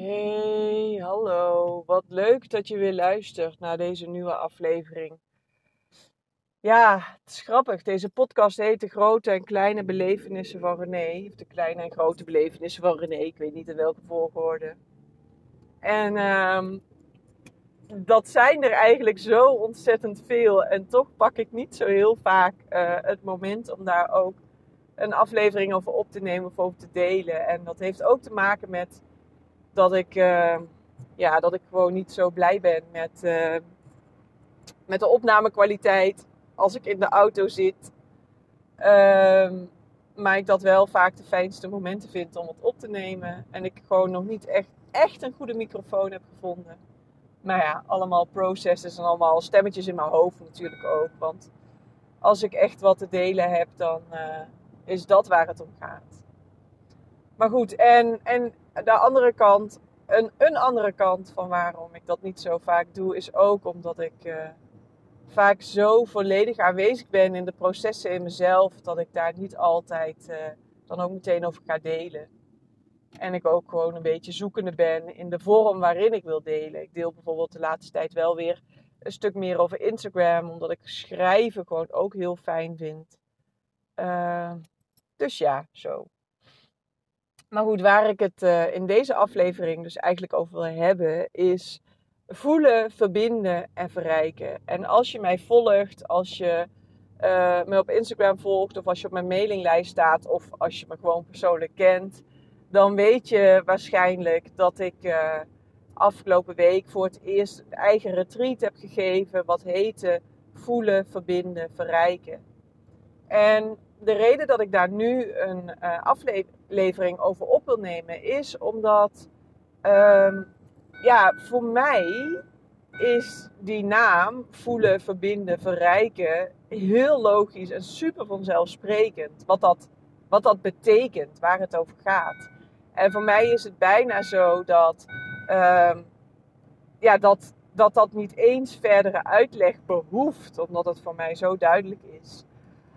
Hey, hallo. Wat leuk dat je weer luistert naar deze nieuwe aflevering. Ja, het is grappig. Deze podcast heet De Grote en Kleine Belevenissen van René. Of De Kleine en Grote Belevenissen van René. Ik weet niet in welke volgorde. En ehm, dat zijn er eigenlijk zo ontzettend veel. En toch pak ik niet zo heel vaak uh, het moment om daar ook een aflevering over op te nemen of over te delen. En dat heeft ook te maken met dat ik, uh, ja, dat ik gewoon niet zo blij ben met, uh, met de opnamekwaliteit als ik in de auto zit. Uh, maar ik dat wel vaak de fijnste momenten vind om het op te nemen. En ik gewoon nog niet echt, echt een goede microfoon heb gevonden. Maar ja, allemaal processes en allemaal stemmetjes in mijn hoofd natuurlijk ook. Want als ik echt wat te delen heb, dan uh, is dat waar het om gaat. Maar goed, en, en de andere kant, een, een andere kant van waarom ik dat niet zo vaak doe, is ook omdat ik uh, vaak zo volledig aanwezig ben in de processen in mezelf, dat ik daar niet altijd uh, dan ook meteen over ga delen. En ik ook gewoon een beetje zoekende ben in de vorm waarin ik wil delen. Ik deel bijvoorbeeld de laatste tijd wel weer een stuk meer over Instagram, omdat ik schrijven gewoon ook heel fijn vind. Uh, dus ja, zo. Maar goed, waar ik het uh, in deze aflevering dus eigenlijk over wil hebben, is voelen, verbinden en verrijken. En als je mij volgt, als je uh, me op Instagram volgt, of als je op mijn mailinglijst staat, of als je me gewoon persoonlijk kent, dan weet je waarschijnlijk dat ik uh, afgelopen week voor het eerst een eigen retreat heb gegeven, wat heette voelen, verbinden, verrijken. En de reden dat ik daar nu een uh, aflevering over op wil nemen is omdat, um, ja, voor mij is die naam voelen, verbinden, verrijken heel logisch en super vanzelfsprekend. Wat dat, wat dat betekent, waar het over gaat. En voor mij is het bijna zo dat, um, ja, dat, dat dat niet eens verdere uitleg behoeft, omdat het voor mij zo duidelijk is.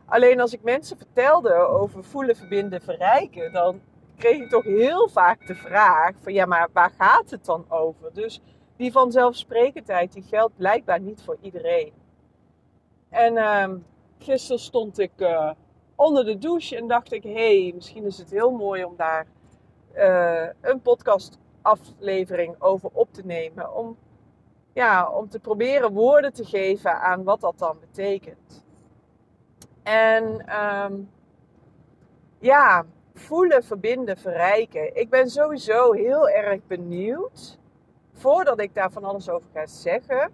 Alleen als ik mensen vertelde over voelen, verbinden, verrijken, dan kreeg ik toch heel vaak de vraag van ja, maar waar gaat het dan over? Dus die vanzelfsprekendheid die geldt blijkbaar niet voor iedereen. En uh, gisteren stond ik uh, onder de douche en dacht ik, hé, hey, misschien is het heel mooi om daar uh, een podcastaflevering over op te nemen. Om, ja, om te proberen woorden te geven aan wat dat dan betekent. En um, ja, voelen, verbinden, verrijken. Ik ben sowieso heel erg benieuwd, voordat ik daar van alles over ga zeggen,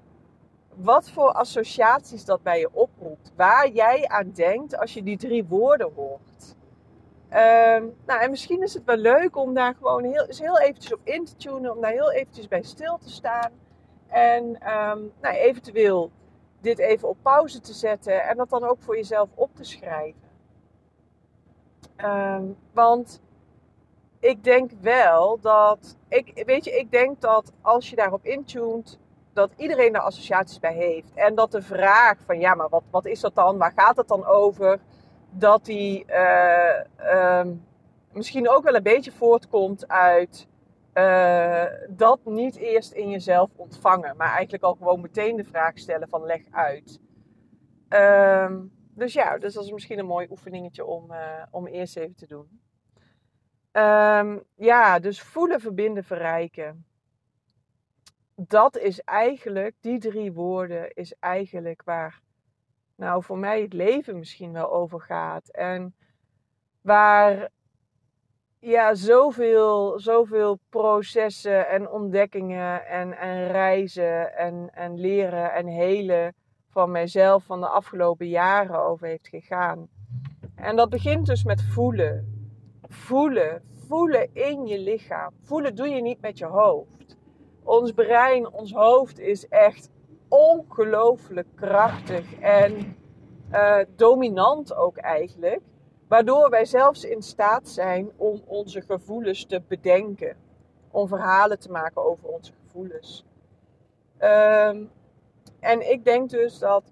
wat voor associaties dat bij je oproept. Waar jij aan denkt als je die drie woorden hoort. Um, nou, en misschien is het wel leuk om daar gewoon heel, eens heel eventjes op in te tunen, om daar heel eventjes bij stil te staan. En um, nou, eventueel dit even op pauze te zetten en dat dan ook voor jezelf op te schrijven. Um, want ik denk wel dat, ik, weet je, ik denk dat als je daarop intunt, dat iedereen daar associaties bij heeft. En dat de vraag van, ja, maar wat, wat is dat dan? Waar gaat het dan over? Dat die uh, um, misschien ook wel een beetje voortkomt uit uh, dat niet eerst in jezelf ontvangen, maar eigenlijk al gewoon meteen de vraag stellen van leg uit. Um, dus ja, dus dat is misschien een mooi oefeningetje om, uh, om eerst even te doen. Um, ja, dus voelen, verbinden, verrijken. Dat is eigenlijk, die drie woorden, is eigenlijk waar, nou voor mij het leven misschien wel over gaat. En waar ja, zoveel, zoveel processen en ontdekkingen en, en reizen en, en leren en helen van mijzelf van de afgelopen jaren over heeft gegaan. En dat begint dus met voelen. Voelen. Voelen in je lichaam. Voelen doe je niet met je hoofd. Ons brein, ons hoofd is echt ongelooflijk krachtig en uh, dominant ook eigenlijk. Waardoor wij zelfs in staat zijn om onze gevoelens te bedenken. Om verhalen te maken over onze gevoelens. Um, en ik denk dus dat.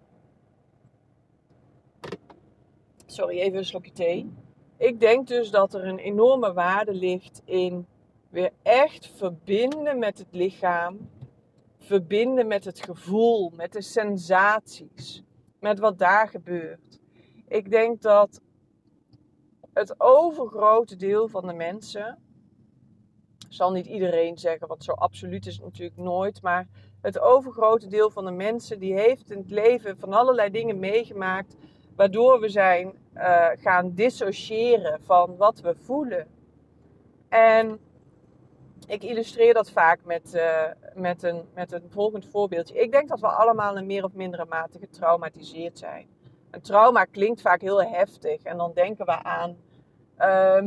Sorry, even een slokje thee. Ik denk dus dat er een enorme waarde ligt in weer echt verbinden met het lichaam, verbinden met het gevoel, met de sensaties, met wat daar gebeurt. Ik denk dat het overgrote deel van de mensen, zal niet iedereen zeggen, want zo absoluut is natuurlijk nooit, maar het overgrote deel van de mensen die heeft in het leven van allerlei dingen meegemaakt, waardoor we zijn uh, gaan dissociëren van wat we voelen. En ik illustreer dat vaak met, uh, met, een, met een volgend voorbeeldje. Ik denk dat we allemaal in meer of mindere mate getraumatiseerd zijn. Een trauma klinkt vaak heel heftig en dan denken we aan uh,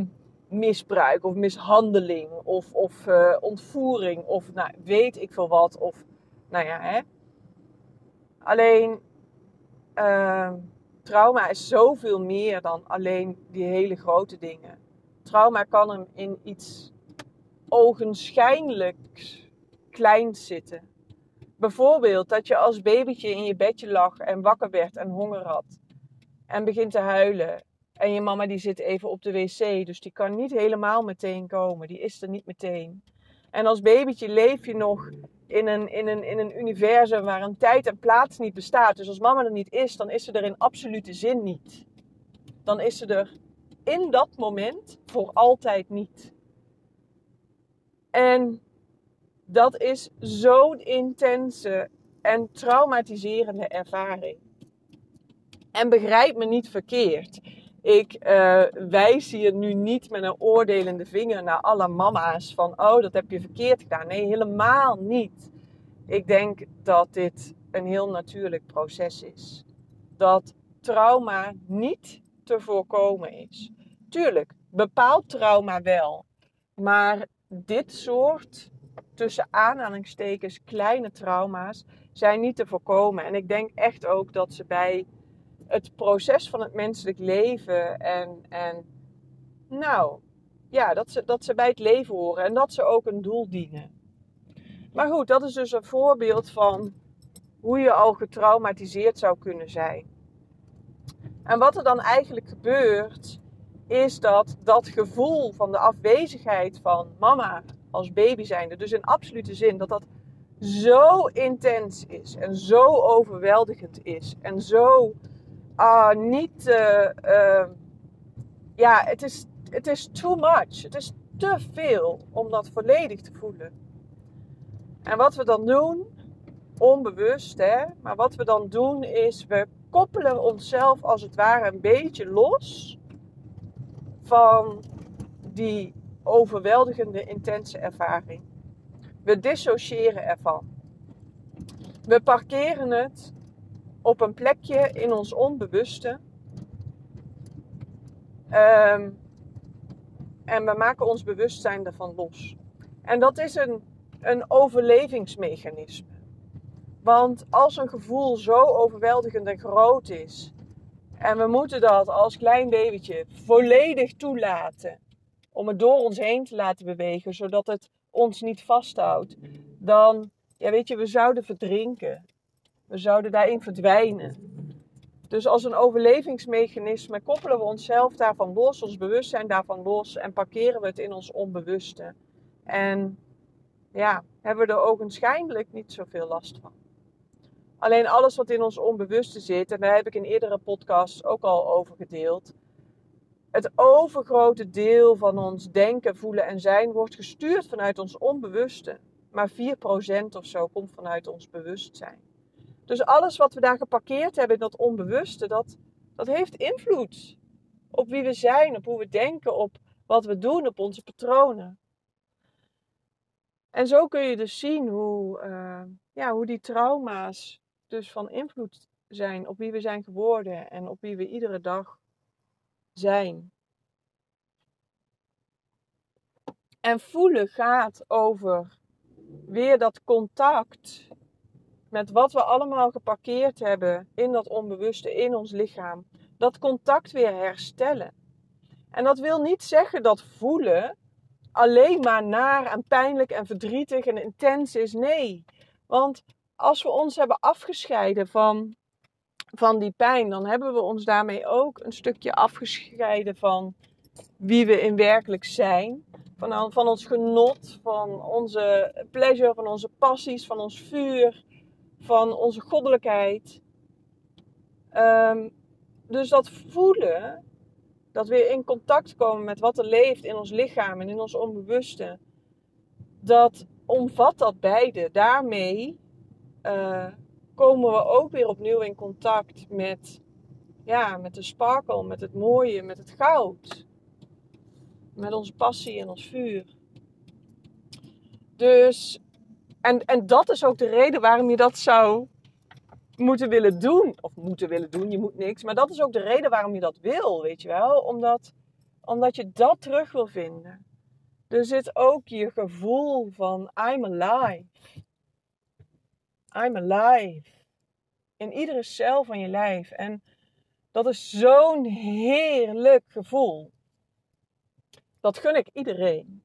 misbruik of mishandeling of, of uh, ontvoering of nou, weet ik veel wat. Of, nou ja, hè. Alleen uh, trauma is zoveel meer dan alleen die hele grote dingen. Trauma kan hem in iets ogenschijnlijk klein zitten. Bijvoorbeeld dat je als babytje in je bedje lag en wakker werd en honger had. En begint te huilen. En je mama die zit even op de wc, dus die kan niet helemaal meteen komen. Die is er niet meteen. En als babytje leef je nog in een, in, een, in een universum waar een tijd en plaats niet bestaat. Dus als mama er niet is, dan is ze er in absolute zin niet. Dan is ze er in dat moment voor altijd niet. En dat is zo'n intense en traumatiserende ervaring. En begrijp me niet verkeerd. Ik uh, wijs hier nu niet met een oordelende vinger naar alle mama's van, oh, dat heb je verkeerd gedaan. Nee, helemaal niet. Ik denk dat dit een heel natuurlijk proces is. Dat trauma niet te voorkomen is. Tuurlijk, bepaald trauma wel. Maar dit soort, tussen aanhalingstekens, kleine trauma's zijn niet te voorkomen. En ik denk echt ook dat ze bij het proces van het menselijk leven en, en nou, ja, dat ze, dat ze bij het leven horen en dat ze ook een doel dienen. Maar goed, dat is dus een voorbeeld van hoe je al getraumatiseerd zou kunnen zijn. En wat er dan eigenlijk gebeurt, is dat dat gevoel van de afwezigheid van mama als baby zijnde, dus in absolute zin, dat dat zo intens is en zo overweldigend is en zo uh, niet, uh, uh, ja, het is, het is too much. Het is te veel om dat volledig te voelen. En wat we dan doen, onbewust, hè, maar wat we dan doen is we koppelen onszelf als het ware een beetje los van die overweldigende, intense ervaring. We dissociëren ervan. We parkeren het op een plekje in ons onbewuste. Um, en we maken ons bewustzijn ervan los. En dat is een, een overlevingsmechanisme. Want als een gevoel zo overweldigend en groot is, en we moeten dat als klein babytje volledig toelaten. Om het door ons heen te laten bewegen, zodat het ons niet vasthoudt. Dan, ja weet je, we zouden verdrinken. We zouden daarin verdwijnen. Dus als een overlevingsmechanisme koppelen we onszelf daarvan los, ons bewustzijn daarvan los en parkeren we het in ons onbewuste. En ja, hebben we er ogenschijnlijk niet zoveel last van. Alleen alles wat in ons onbewuste zit, en daar heb ik in eerdere podcasts ook al over gedeeld. Het overgrote deel van ons denken, voelen en zijn wordt gestuurd vanuit ons onbewuste. Maar 4% of zo komt vanuit ons bewustzijn. Dus alles wat we daar geparkeerd hebben in dat onbewuste, dat, dat heeft invloed op wie we zijn, op hoe we denken, op wat we doen, op onze patronen. En zo kun je dus zien hoe, uh, ja, hoe die trauma's dus van invloed zijn op wie we zijn geworden en op wie we iedere dag zijn. En voelen gaat over weer dat contact met wat we allemaal geparkeerd hebben in dat onbewuste, in ons lichaam. Dat contact weer herstellen. En dat wil niet zeggen dat voelen alleen maar naar en pijnlijk en verdrietig en intens is. Nee, want als we ons hebben afgescheiden van, van die pijn, dan hebben we ons daarmee ook een stukje afgescheiden van wie we in werkelijk zijn. Van, van ons genot, van onze pleasure, van onze passies, van ons vuur, van onze goddelijkheid. Ehm, dus dat voelen, dat we in contact komen met wat er leeft in ons lichaam en in ons onbewuste, dat omvat dat beide. Daarmee uh, komen we ook weer opnieuw in contact met, ja, met de sparkle, met het mooie, met het goud. Met onze passie en ons vuur. Dus, en, en dat is ook de reden waarom je dat zou moeten willen doen. Of moeten willen doen, je moet niks. Maar dat is ook de reden waarom je dat wil, weet je wel. Omdat, omdat je dat terug wil vinden. Er zit ook je gevoel van I'm alive. I'm alive. In iedere cel van je lijf. En dat is zo'n heerlijk gevoel. Dat gun ik iedereen.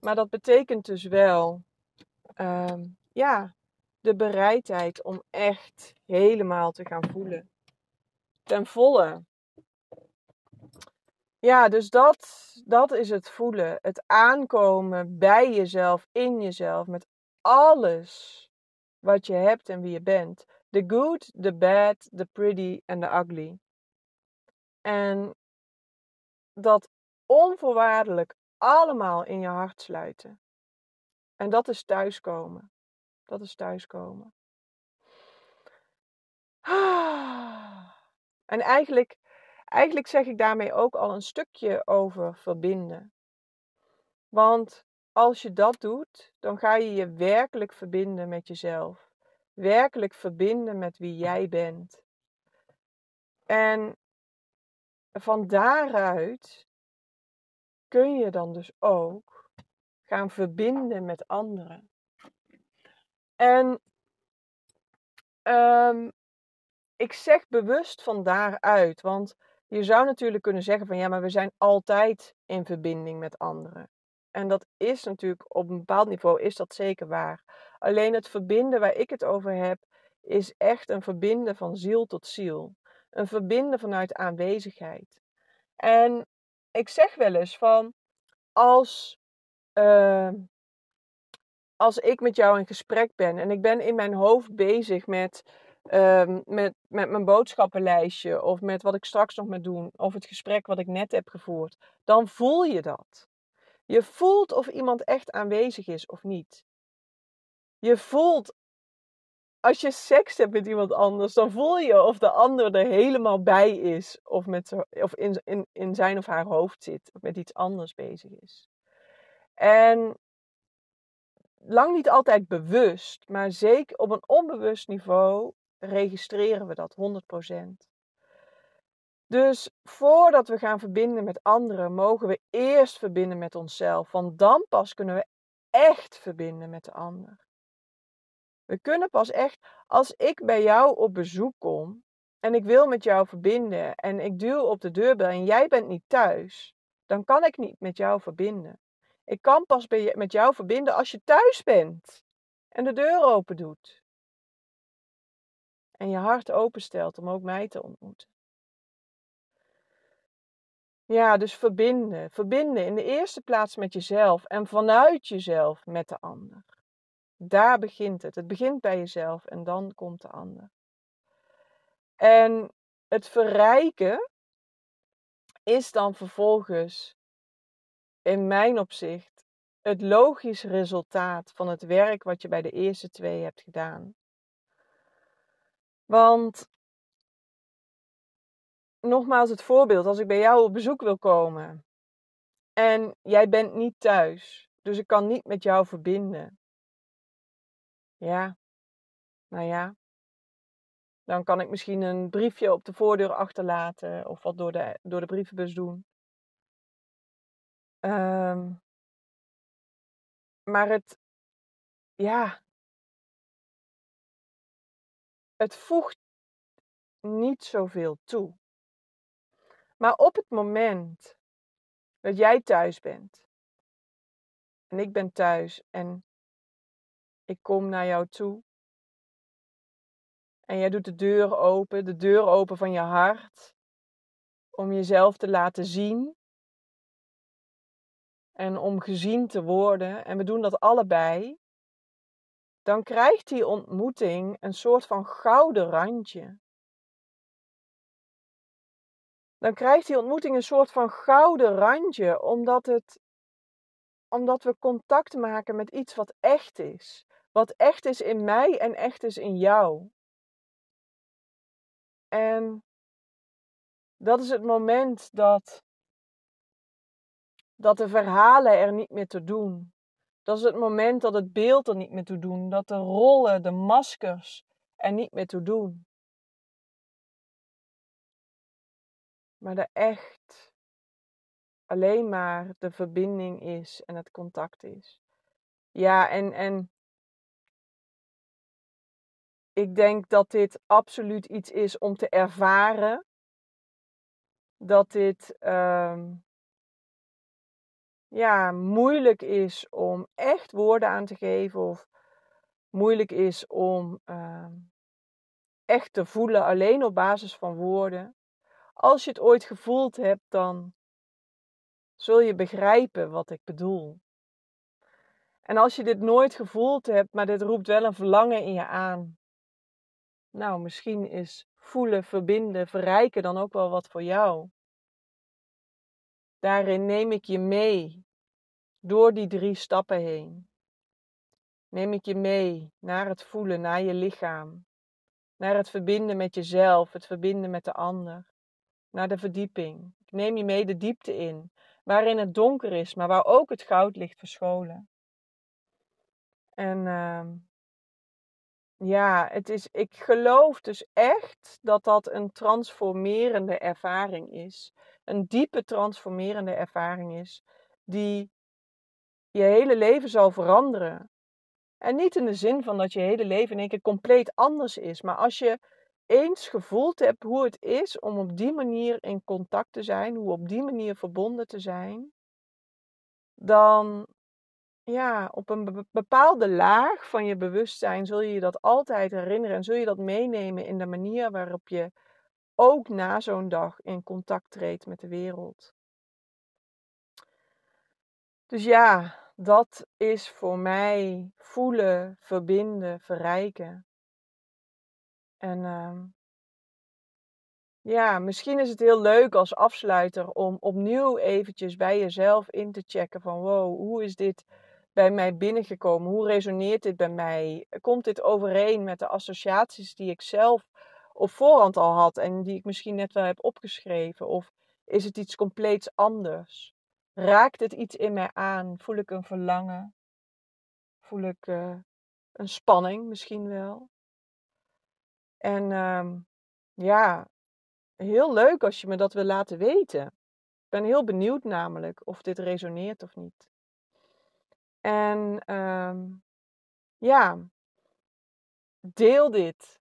Maar dat betekent dus wel, ehm, ja, de bereidheid om echt helemaal te gaan voelen. Ten volle. Ja, dus dat, dat is het voelen. Het aankomen bij jezelf, in jezelf, met alles wat je hebt en wie je bent. The good, the bad, the pretty en the ugly. En dat onvoorwaardelijk allemaal in je hart sluiten. En dat is thuiskomen. Dat is thuiskomen. En eigenlijk, eigenlijk zeg ik daarmee ook al een stukje over verbinden. Want als je dat doet, dan ga je je werkelijk verbinden met jezelf. Werkelijk verbinden met wie jij bent. En van daaruit kun je dan dus ook gaan verbinden met anderen. En um, ik zeg bewust van daaruit, want je zou natuurlijk kunnen zeggen van ja, maar we zijn altijd in verbinding met anderen. En dat is natuurlijk op een bepaald niveau is dat zeker waar. Alleen het verbinden waar ik het over heb, is echt een verbinden van ziel tot ziel. Een verbinden vanuit aanwezigheid. En ik zeg wel eens van als, uh, als ik met jou in gesprek ben en ik ben in mijn hoofd bezig met, uh, met, met mijn boodschappenlijstje of met wat ik straks nog moet doen of het gesprek wat ik net heb gevoerd, dan voel je dat. Je voelt of iemand echt aanwezig is of niet. Je voelt als je seks hebt met iemand anders, dan voel je of de ander er helemaal bij is. Of, met, of in, in, in zijn of haar hoofd zit. Of met iets anders bezig is. En lang niet altijd bewust, maar zeker op een onbewust niveau registreren we dat 100%. Dus voordat we gaan verbinden met anderen, mogen we eerst verbinden met onszelf. Want dan pas kunnen we echt verbinden met de ander. We kunnen pas echt, als ik bij jou op bezoek kom en ik wil met jou verbinden en ik duw op de deurbel en jij bent niet thuis, dan kan ik niet met jou verbinden. Ik kan pas met jou verbinden als je thuis bent en de deur open doet. En je hart openstelt om ook mij te ontmoeten. Ja, dus verbinden. Verbinden in de eerste plaats met jezelf en vanuit jezelf met de ander. Daar begint het. Het begint bij jezelf en dan komt de ander. En het verrijken is dan vervolgens, in mijn opzicht, het logisch resultaat van het werk wat je bij de eerste twee hebt gedaan. Want, nogmaals het voorbeeld, als ik bij jou op bezoek wil komen en jij bent niet thuis, dus ik kan niet met jou verbinden ja, nou ja. Dan kan ik misschien een briefje op de voordeur achterlaten of wat door de, door de brievenbus doen. Um, maar het, ja, het voegt niet zoveel toe. Maar op het moment dat jij thuis bent en ik ben thuis en ik kom naar jou toe. En jij doet de deur open, de deur open van je hart, om jezelf te laten zien. En om gezien te worden, en we doen dat allebei, dan krijgt die ontmoeting een soort van gouden randje. Dan krijgt die ontmoeting een soort van gouden randje, omdat, het, omdat we contact maken met iets wat echt is. Wat echt is in mij en echt is in jou. En dat is het moment dat, dat de verhalen er niet meer te doen. Dat is het moment dat het beeld er niet meer toe doen. Dat de rollen, de maskers er niet meer toe doen. Maar er echt alleen maar de verbinding is en het contact is. Ja, en, en ik denk dat dit absoluut iets is om te ervaren. Dat dit ehm, ja, moeilijk is om echt woorden aan te geven. Of moeilijk is om ehm, echt te voelen alleen op basis van woorden. Als je het ooit gevoeld hebt, dan zul je begrijpen wat ik bedoel. En als je dit nooit gevoeld hebt, maar dit roept wel een verlangen in je aan, nou, misschien is voelen, verbinden, verrijken dan ook wel wat voor jou. Daarin neem ik je mee door die drie stappen heen. Neem ik je mee naar het voelen, naar je lichaam, naar het verbinden met jezelf, het verbinden met de ander, naar de verdieping. Ik neem je mee de diepte in, waarin het donker is, maar waar ook het goud ligt verscholen. En uh, ja, het is, ik geloof dus echt dat dat een transformerende ervaring is. Een diepe transformerende ervaring is. Die je hele leven zal veranderen. En niet in de zin van dat je hele leven in één keer compleet anders is. Maar als je eens gevoeld hebt hoe het is om op die manier in contact te zijn, hoe op die manier verbonden te zijn, dan ja, op een bepaalde laag van je bewustzijn zul je je dat altijd herinneren en zul je dat meenemen in de manier waarop je ook na zo'n dag in contact treedt met de wereld. Dus ja, dat is voor mij voelen, verbinden, verrijken. En uh, ja, misschien is het heel leuk als afsluiter om opnieuw eventjes bij jezelf in te checken van wow, hoe is dit bij mij binnengekomen? Hoe resoneert dit bij mij? Komt dit overeen met de associaties die ik zelf op voorhand al had en die ik misschien net wel heb opgeschreven? Of is het iets compleets anders? Raakt het iets in mij aan? Voel ik een verlangen? Voel ik uh, een spanning misschien wel? En uh, ja, heel leuk als je me dat wil laten weten. Ik ben heel benieuwd namelijk of dit resoneert of niet. En uh, ja, deel dit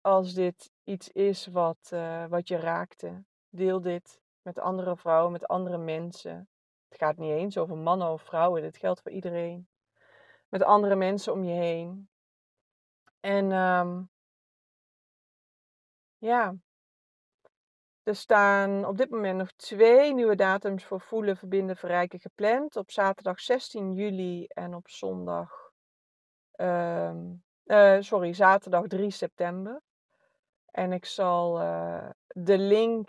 als dit iets is wat, uh, wat je raakte. Deel dit met andere vrouwen, met andere mensen. Het gaat niet eens over mannen of vrouwen, dit geldt voor iedereen. Met andere mensen om je heen. En um, ja, er staan op dit moment nog twee nieuwe datums voor voelen, verbinden, verrijken gepland. Op zaterdag 16 juli en op zondag. Uh, uh, sorry, zaterdag 3 september. En ik zal uh, de link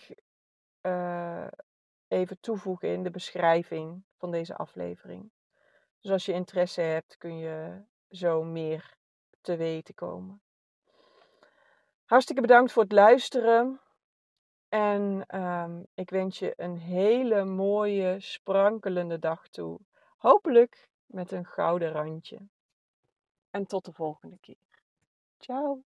uh, even toevoegen in de beschrijving van deze aflevering. Dus als je interesse hebt, kun je zo meer te weten komen. Hartstikke bedankt voor het luisteren. En um, ik wens je een hele mooie, sprankelende dag toe. Hopelijk met een gouden randje. En tot de volgende keer. Ciao.